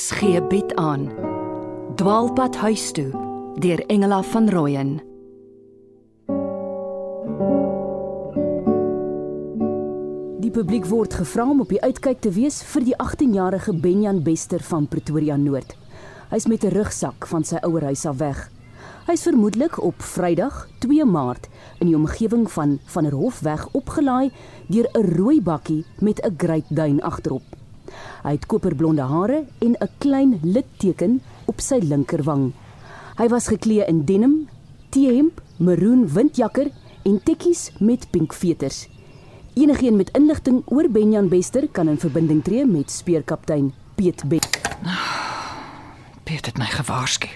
RSG bied aan Dwaalpad huis toe deur Engela van Rooyen Die publiek word gevra om op die uitkyk te wees vir die 18-jarige Benjan Bester van Pretoria Noord. Hy's met 'n rugsak van sy ouer huis af weg. Hy's vermoedelik op Vrydag, 2 Maart, in die omgewing van van der Hofweg opgelaai deur 'n rooi bakkie met 'n Great Dane agterop. Hy het koperblonde hare en 'n klein litteken op sy linkerwang. Hy was geklee in denim, T-hemp, maroon windjakker en tekkies met pink veters. Enigeen met inligting oor Benjan Bester kan in verbinding tree met speerkaptein Piet Beck. Piet het my gewaarsku.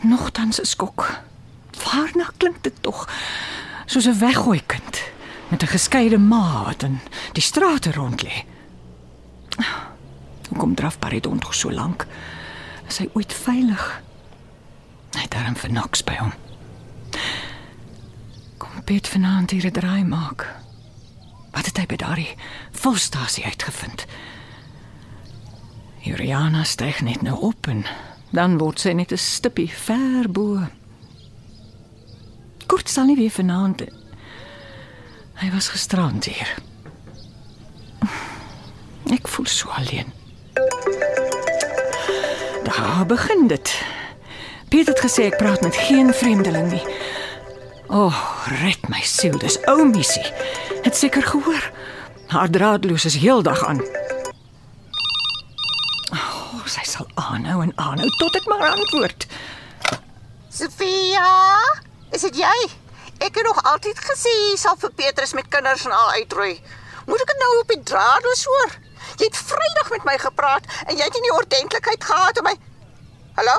Nogtans 'n skok. Waarna klink dit tog? Soos 'n weggooi kind met 'n geskeide ma wat in die strate rond lê. Hoekom draf Paridon tog so lank? Is hy ooit veilig? Hy daarom vir niks by hom. Kom Piet vanaand hier draai maak. Wat het hy by daardie volstasie uitgevind? Juliana styg net nou op en dan word sy net 'n stippie ver bo. Kort sal nie weer vanaand. Hy was gisterand hier. Ek voel so alleen. Daar begin dit. Piet het gesê ek praat met geen vreemdeling nie. O, oh, red my siel, dis ou missie. Het seker gehoor. Haar draadloos is heeldag aan. O, oh, sy sal aanhou en aanhou tot ek maar antwoord. Sofia, is dit jy? Ek het nog altyd gesê jy sal vir Petrus met kinders en al uitroei. Moet ek dit nou op die draadloos hoor? Jy het Vrydag met my gepraat en jy het nie die ordentlikheid gehad om my Hallo?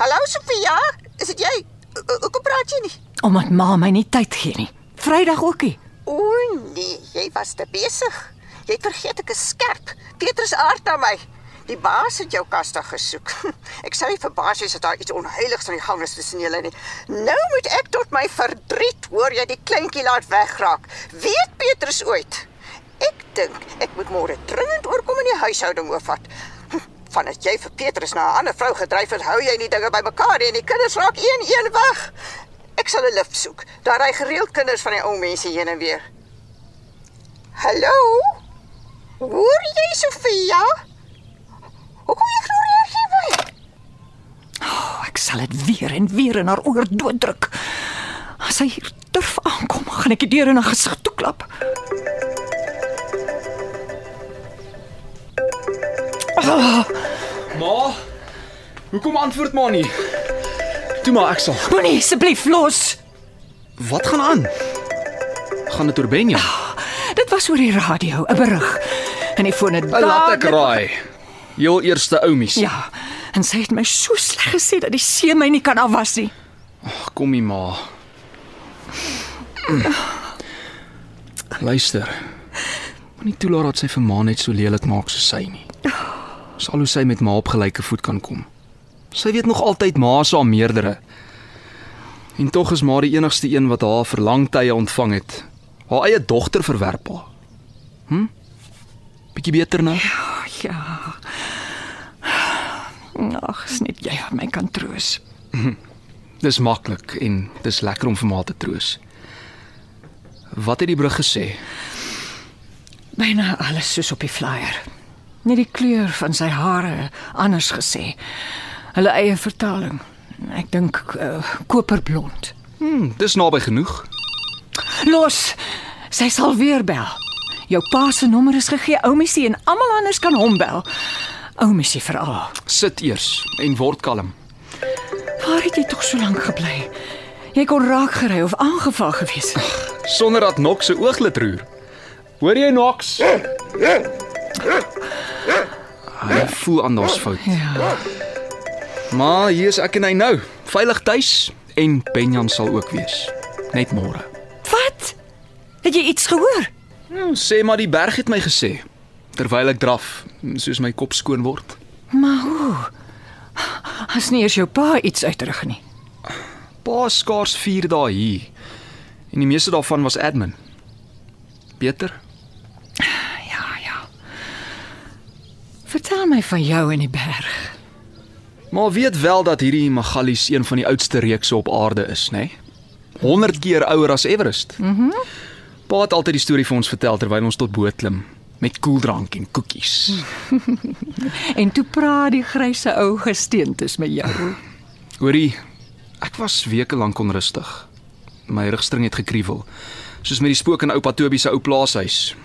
Hallo Sofia, is dit jy? Hoekom praat jy nie? Omdat ma my nie tyd gee nie. Vrydag ookie. O nee, jy was te besig. Jy het vergeet ek is skerp. Petrus aard na my. Die baas het jou kastig gesoek. Ek sê vir baas is dit daar iets onheiligs aan die gang is tussen julle nie. Nou moet ek tot my verdriet hoor jy die kleintjie laat wegraak. Weet Petrus ooit? Ek dink ek moet môre dringend oorkom in die huishouding oorvat. Vandat jy vir Petrus na 'n ander vrou gedryf het, hou jy nie dinge bymekaar en die kinders raak een-een weg. Ek sal 'n lift soek. Daar ry gereeld kinders van die ou mense heen en weer. Hallo? Hoor jy Sofia? Hoekom ignoreer jy my? Oh, ek sal dit weer en weer in haar oor dooddruk. As sy hier durf aankom, gaan ek die deur in haar gesig toeklap. Oh. Ma, hoekom antwoord maar nie? Toe maar ek sal. Moenie asseblief los. Wat gaan aan? Gaan dit oor Benja? Dit was oor die radio, 'n berig. En die foon het Laat ek raai. Jou eerste oumies. Ja, en sy het my so sleg gesê dat die see my nie kan afwas nie. Ag, kom hier ma. Luister. Moenie toelaat dat sy vir ma net so lelik maak soos sy nie. Sal hoe sy met ma op gelyke voet kan kom. Sy weet nog altyd ma se haar meerdere. En tog is ma die enigste een wat haar verlangtye ontvang het. Haar eie dogter verwerp haar. Hm? Bietjie beter nou? Ja. Ag, is net jy wat my kan troos. Dis maklik en dis lekker om vir ma te troos. Wat het die brug gesê? Byna alles soos op die flyer. Net die kleur van sy hare anders gesê. Hulle eie vertaling. Ek dink uh, koperblond. Hm, dis naby genoeg. Los. Sy sal weer bel. Jou pa se nommer is gegee, oumissie en almal anders kan hom bel. Oumissie veral. Sit eers en word kalm. Waar het jy tog so lank gebly? Jy kon raak gery of aangeval gewees het. Sonder dat Nok se ooglid roer. Hoor jy Nox? Hy voel aan daar's fout. Ja. Maar hier is ek en hy nou, veilig tuis en Benjan sal ook wees. Net môre. Wat? Het jy iets gehoor? Nou, sê maar die berg het my gesê terwyl ek draf, soos my kop skoon word. Maar hoe? As nie eers jou pa iets uitrig nie. Pa skaars 4 dae hier. En die meeste daarvan was admin. Beter? Ja, ja. Vertel my van jou in die berg. Maar weet wel dat hierdie Magalies een van die oudste reekse op aarde is, nê? Nee? 100 keer ouer as Everest. Mhm. Mm pa het altyd die storie vir ons vertel terwyl ons tot bo klim met koeldrank en koekies. En toe praat die grysse ou gesteentes met jou. Hoorie, ek was weke lank onrustig. My rugstring het gekruiwel, soos met die spook in oupa Toby se ou plaashuis.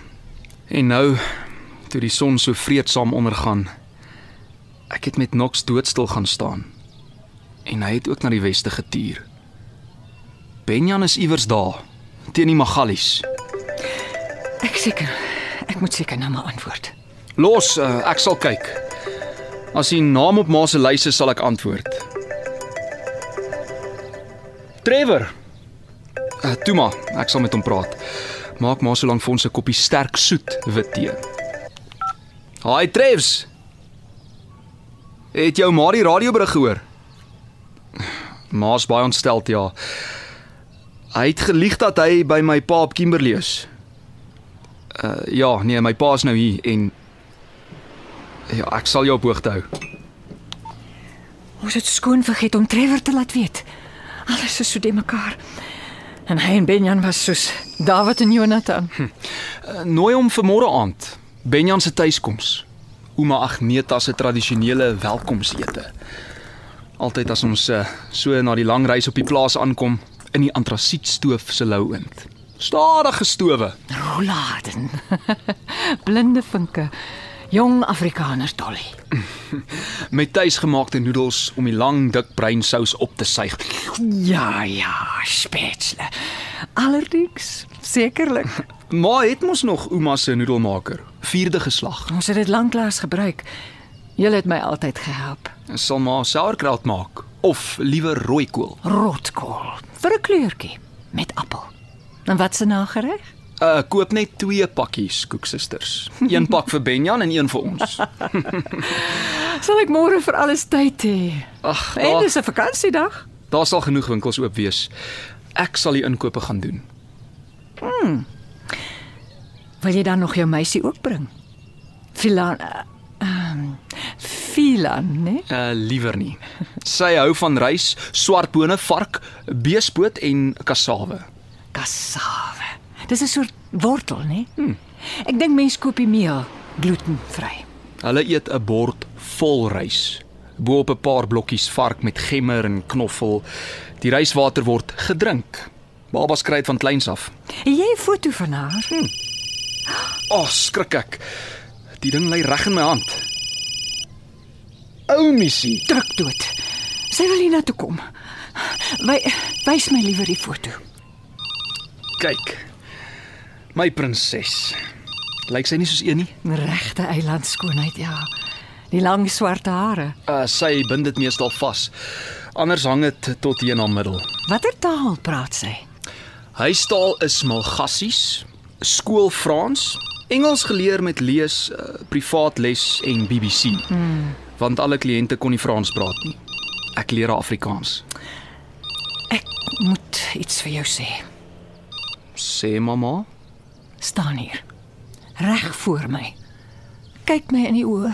En nou, toe die son so vreedsaam ondergaan, ek het met Knox doodstil gaan staan. En hy het ook na die weste getuur. Benjan is iewers daar, teen die Magalies. Ek seker, ek moet seker na my antwoord. Los, uh, ek sal kyk. As die naam op ma se lys is, sal ek antwoord. Trevor. Uh, toe maar, ek sal met hom praat. Maak maar so lank vir ons 'n koppie sterk soet wit tee. Haai Trevs. Het jou ma die radioberig gehoor? Ma's baie ontsteld, ja. Hy het gelieg dat hy by my pa op Kimberley is. Uh ja, nee, my pa is nou hier en ja, ek sal jou op hoogte hou. Ons het skoon vergeet om Trevor te laat weet. Alles is so de mekaar. En hy en Benjan was soos David en Jonathan. Hm. Uh, nooi hom vir môre aand. Benjan se tuiskoms. Ouma Agneta se tradisionele welkomsete. Altyd as ons uh, so na die lang reis op die plaas aankom in die antrasietstoof se lou oond. Stadige stowe. Rouladen. Blinde vinke. Jong Afrikaners dolly. Met tuisgemaakte noedels om die lang dik breinsous op te suig. Ja, ja, spätzle. Allerdings, sekerlik. Ma het mos nog ouma se noedelmaker, vierde geslag. Ons het dit lanklaas gebruik. Jy het my altyd gehelp. Sal ma sauerkraut maak of liewer rooikool? Rotkool vir 'n kleurtjie met appel. En wat se nagereg? Uh koop net twee pakkies koeksusters. Een pak vir Benjan en een vir ons. Sal ek môre vir alles tyd hê? Ag, En dis 'n vakansiedag. daar sal genoeg winkels oop wees. Ek sal die inkope gaan doen. Wil jy dan nog jou meisie ook bring? Filan. Ehm uh, Filan, né? Uh liewer nie. Sy hou van rys, swartbone, vark, beespoot en kassawe. Kassave. Dis 'n soort wortel, né? Hmm. Ek dink mense koop die meel glutenvry. Hulle eet 'n bord vol rys. Bo-op 'n paar blokkies vark met gemmer en knoffel. Die ryswater word gedrink. Babas kry dit van kleins af. Jy 'n foto van haar? Hm. O, oh, skrik ek. Die ding lê reg in my hand. Ou missie. Druk dood. Sy wil hier na toe kom. Wy wys my liewer die foto. Kyk. My prinses. Lyk sy nie soos een nie? Regte eilandskoonheid, ja. Die lang swart hare. Uh sy bind dit meestal vas. Anders hang dit tot hier na middel. Watter taal praat sy? Huistaal is Malgassies, skool Frans, Engels geleer met lees, uh, privaat les en BBC. Hmm. Want alle kliënte kon nie Frans praat nie. Ek leer haar Afrikaans. Ek moet iets vir jou sê. Sê mamma. Staan hier. Reg voor my. Kyk my in die oë.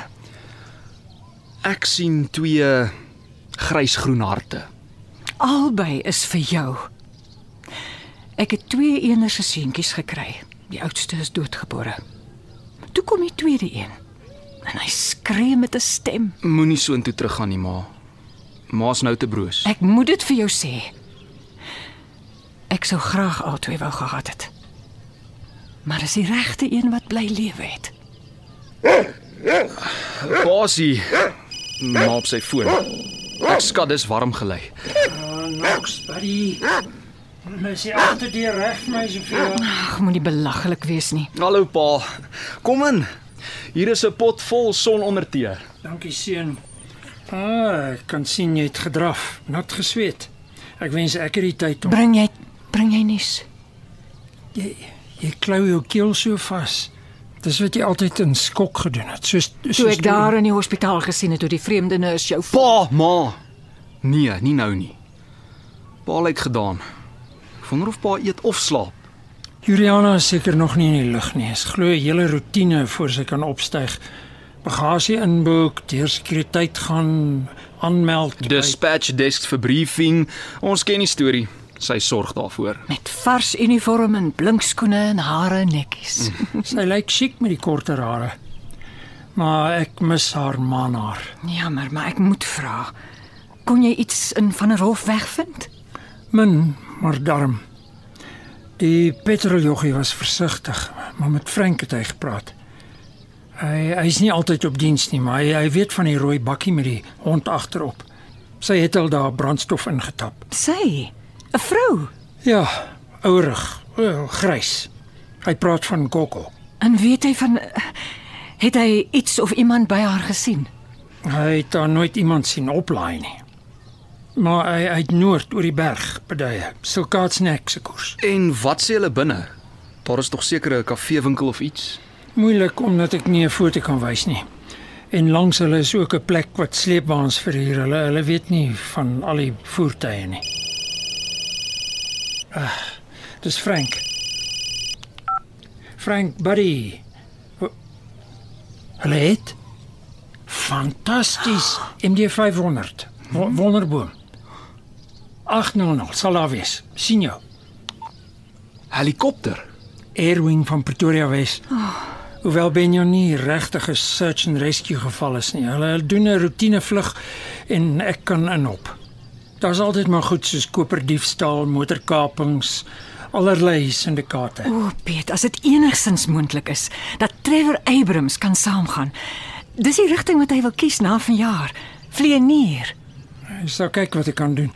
Ek sien twee grysgroen harte. Albei is vir jou. Ek het twee enerse seentjies gekry. Die oudste is doodgebore. Toe kom die tweede een. En hy skree met 'n stem. Moenie so intoe teruggaan nie, ma. Ma's nou te broos. Ek moet dit vir jou sê. Ek sou graag albei wou gehad het. Maar dis die regte een wat bly lewe het. Basie. Ma op sy foon. Ek skat dis warm gelei. Nox, buddy. Mes jy agter die reg vir my soveel? Ag, moenie belaglik wees nie. Hallo pa. Kom in. Hier is 'n pot vol sonondertee. Dankie seun. Ah, ek kan sien jy het gedraf, nat gesweet. Ek wens ek het die tyd om Bring jy bring jy nuus? jy jy klou jou keel so vas. Dis wat jy altyd in skok gedoen het. Soos soos Toe ek daar in die hospitaal gesien het hoe die vreemde nurse jou Pa, ma. Nee, nie nou nie. Pa lyk gedaan. Wonder of pa eet of slaap. Juliana is seker nog nie in die lug nie. Is glo 'n hele roetine voor sy kan opstyg. Bagasie inboek, deur sekuriteit gaan, aanmeld. by- Dispatch desk vir briefing. Ons ken die storie. Sy sorg daarvoor. Met vars uniform en blink skoene en hare netjies. Sy lyk chic met die korter hare. Maar ek mis haar manhaar. Jammer, maar ek moet vra. Kon jy iets in van 'n hof wegvind? Min, maar darm. Die petroljoggie was versigtig, maar met Frank het hy gepraat. Hy hy's nie altyd op diens nie, maar hy, hy weet van die rooi bakkie met die hond agterop. Sy het al daar brandstof ingetap. Sy, 'n vrou. Ja, ouerig, grys. Hy praat van Coco. En weet hy van het hy iets of iemand by haar gesien? Hy het daar nooit iemand sien oplaai nie. Maar hy uit noord oor die berg, bedye, Silkaatsnek se koers. En wat sê hulle binne? Daar is tog seker 'n kafeewinkel of iets. Moeilik omdat ek nie 'n foto kan wys nie. En langs hulle is ook 'n plek wat sleepwaens verhuur. Hulle hulle weet nie van al die voertuie nie. Ah, dis Frank. Frank Buddy. Hulle het fantasties MD500. Wo- Wonderboom. 800 sal daar wees. sien jou. Helikopter. Airwing van Pretoria Wes. Hoewel Benjo nie regtig 'n search and rescue geval is nie. Hulle doen 'n roetinevlug en ek kan inhop. Daar's altyd maar goed soos koperdiefstal, motorkapings, allerlei syndikaate. O, Piet, as dit enigsins moontlik is dat Trevor Abrams kan saamgaan. Dis die rigting wat hy wil kies na vanjaar. Vlieënier. Ek sal kyk wat ek kan doen.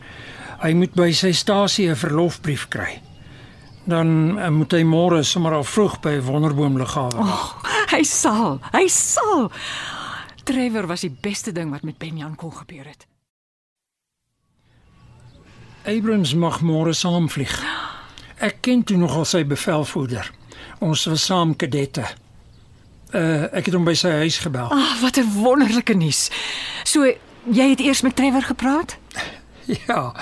Hy moet by sy stasie 'n verlofbrief kry. Dan eh, moet hy môre sommer al vroeg by Wonderboom lughawe. Oh. Hy sal, hy sal. Trevor was die beste ding wat met Benjan kon gebeur het. Abrams mag môre saamvlieg. Ek ken toe nogal sy bevelvoerder. Ons was saam kadette. Uh ek het hom by sy huis gebel. Ag, oh, wat 'n wonderlike nuus. So, jy het eers met Trevor gepraat? Ja.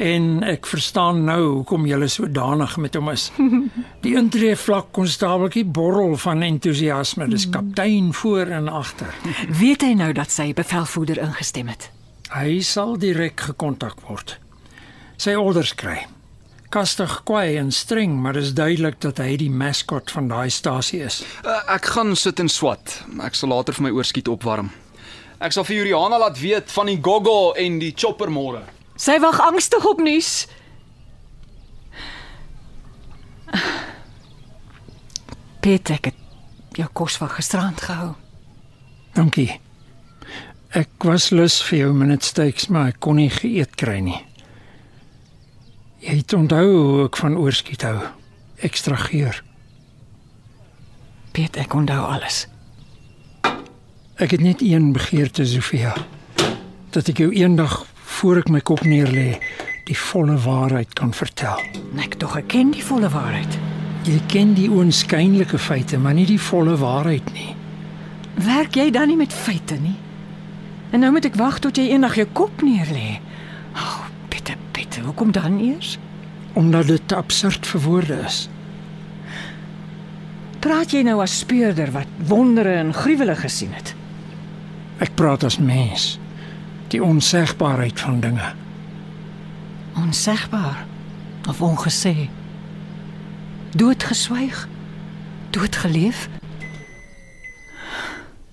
En ek verstaan nou hoekom jy so danig met hom is. Die intree vlak konstabeltjie borrel van entoesiasme. Dis kaptein voor en agter. Weet hy nou dat sy bevelvoerder ingestem het? Hy sal direk gekontak word. Sy orders kry. Kastig, kwaai en streng, maar dis duidelik dat hy die maskot van daai stasie is. Uh, ek gaan sit en swat. Ek sal later vir my oorskiet opwarm. Ek sal vir Juliana laat weet van die goggo en die chopper môre. Sy wag angstig op nuus. Piet, ek het jou kos van gisterand gehou. Dankie. Ek was lus vir jou minute steaks, maar ek kon nie geëet kry nie. Jy het onthou hoe ek van oorskiet hou. Ekstra geur. Piet, ek onthou alles. Ek het net een begeerte, Sofia. Dat ek jou eendag voor ek my kop neerlê, die volle waarheid kan vertel. Ek tog ek ken die volle waarheid. Jy ken die oënskynlike feite, maar nie die volle waarheid nie. Werk jy dan nie met feite nie? En nou moet ek wag tot jy eendag jou kop neerlê. O, oh, Piet, Piet, hoekom dan eers? Omdat dit te absurd vir woorde is. Praat jy nou as speurder wat wondere en gruwele gesien het? Ek praat as mens. Die onsegbaarheid van dinge. Onsegbaar of ongesê? Doodgeswyg? Doodgeleef?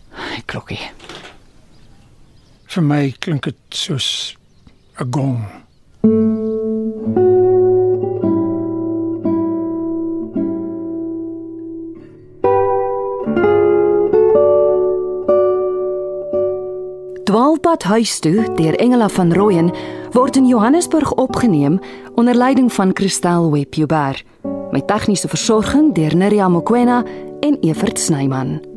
Hy klokkie. Vir my klink dit soos 'n gong. Dwaalpad huis toe deur Engela van Rooyen word in Johannesburg opgeneem onder leiding van Christel Webber met tegniese versorging deur Neriya Mkwena en Evert Snyman.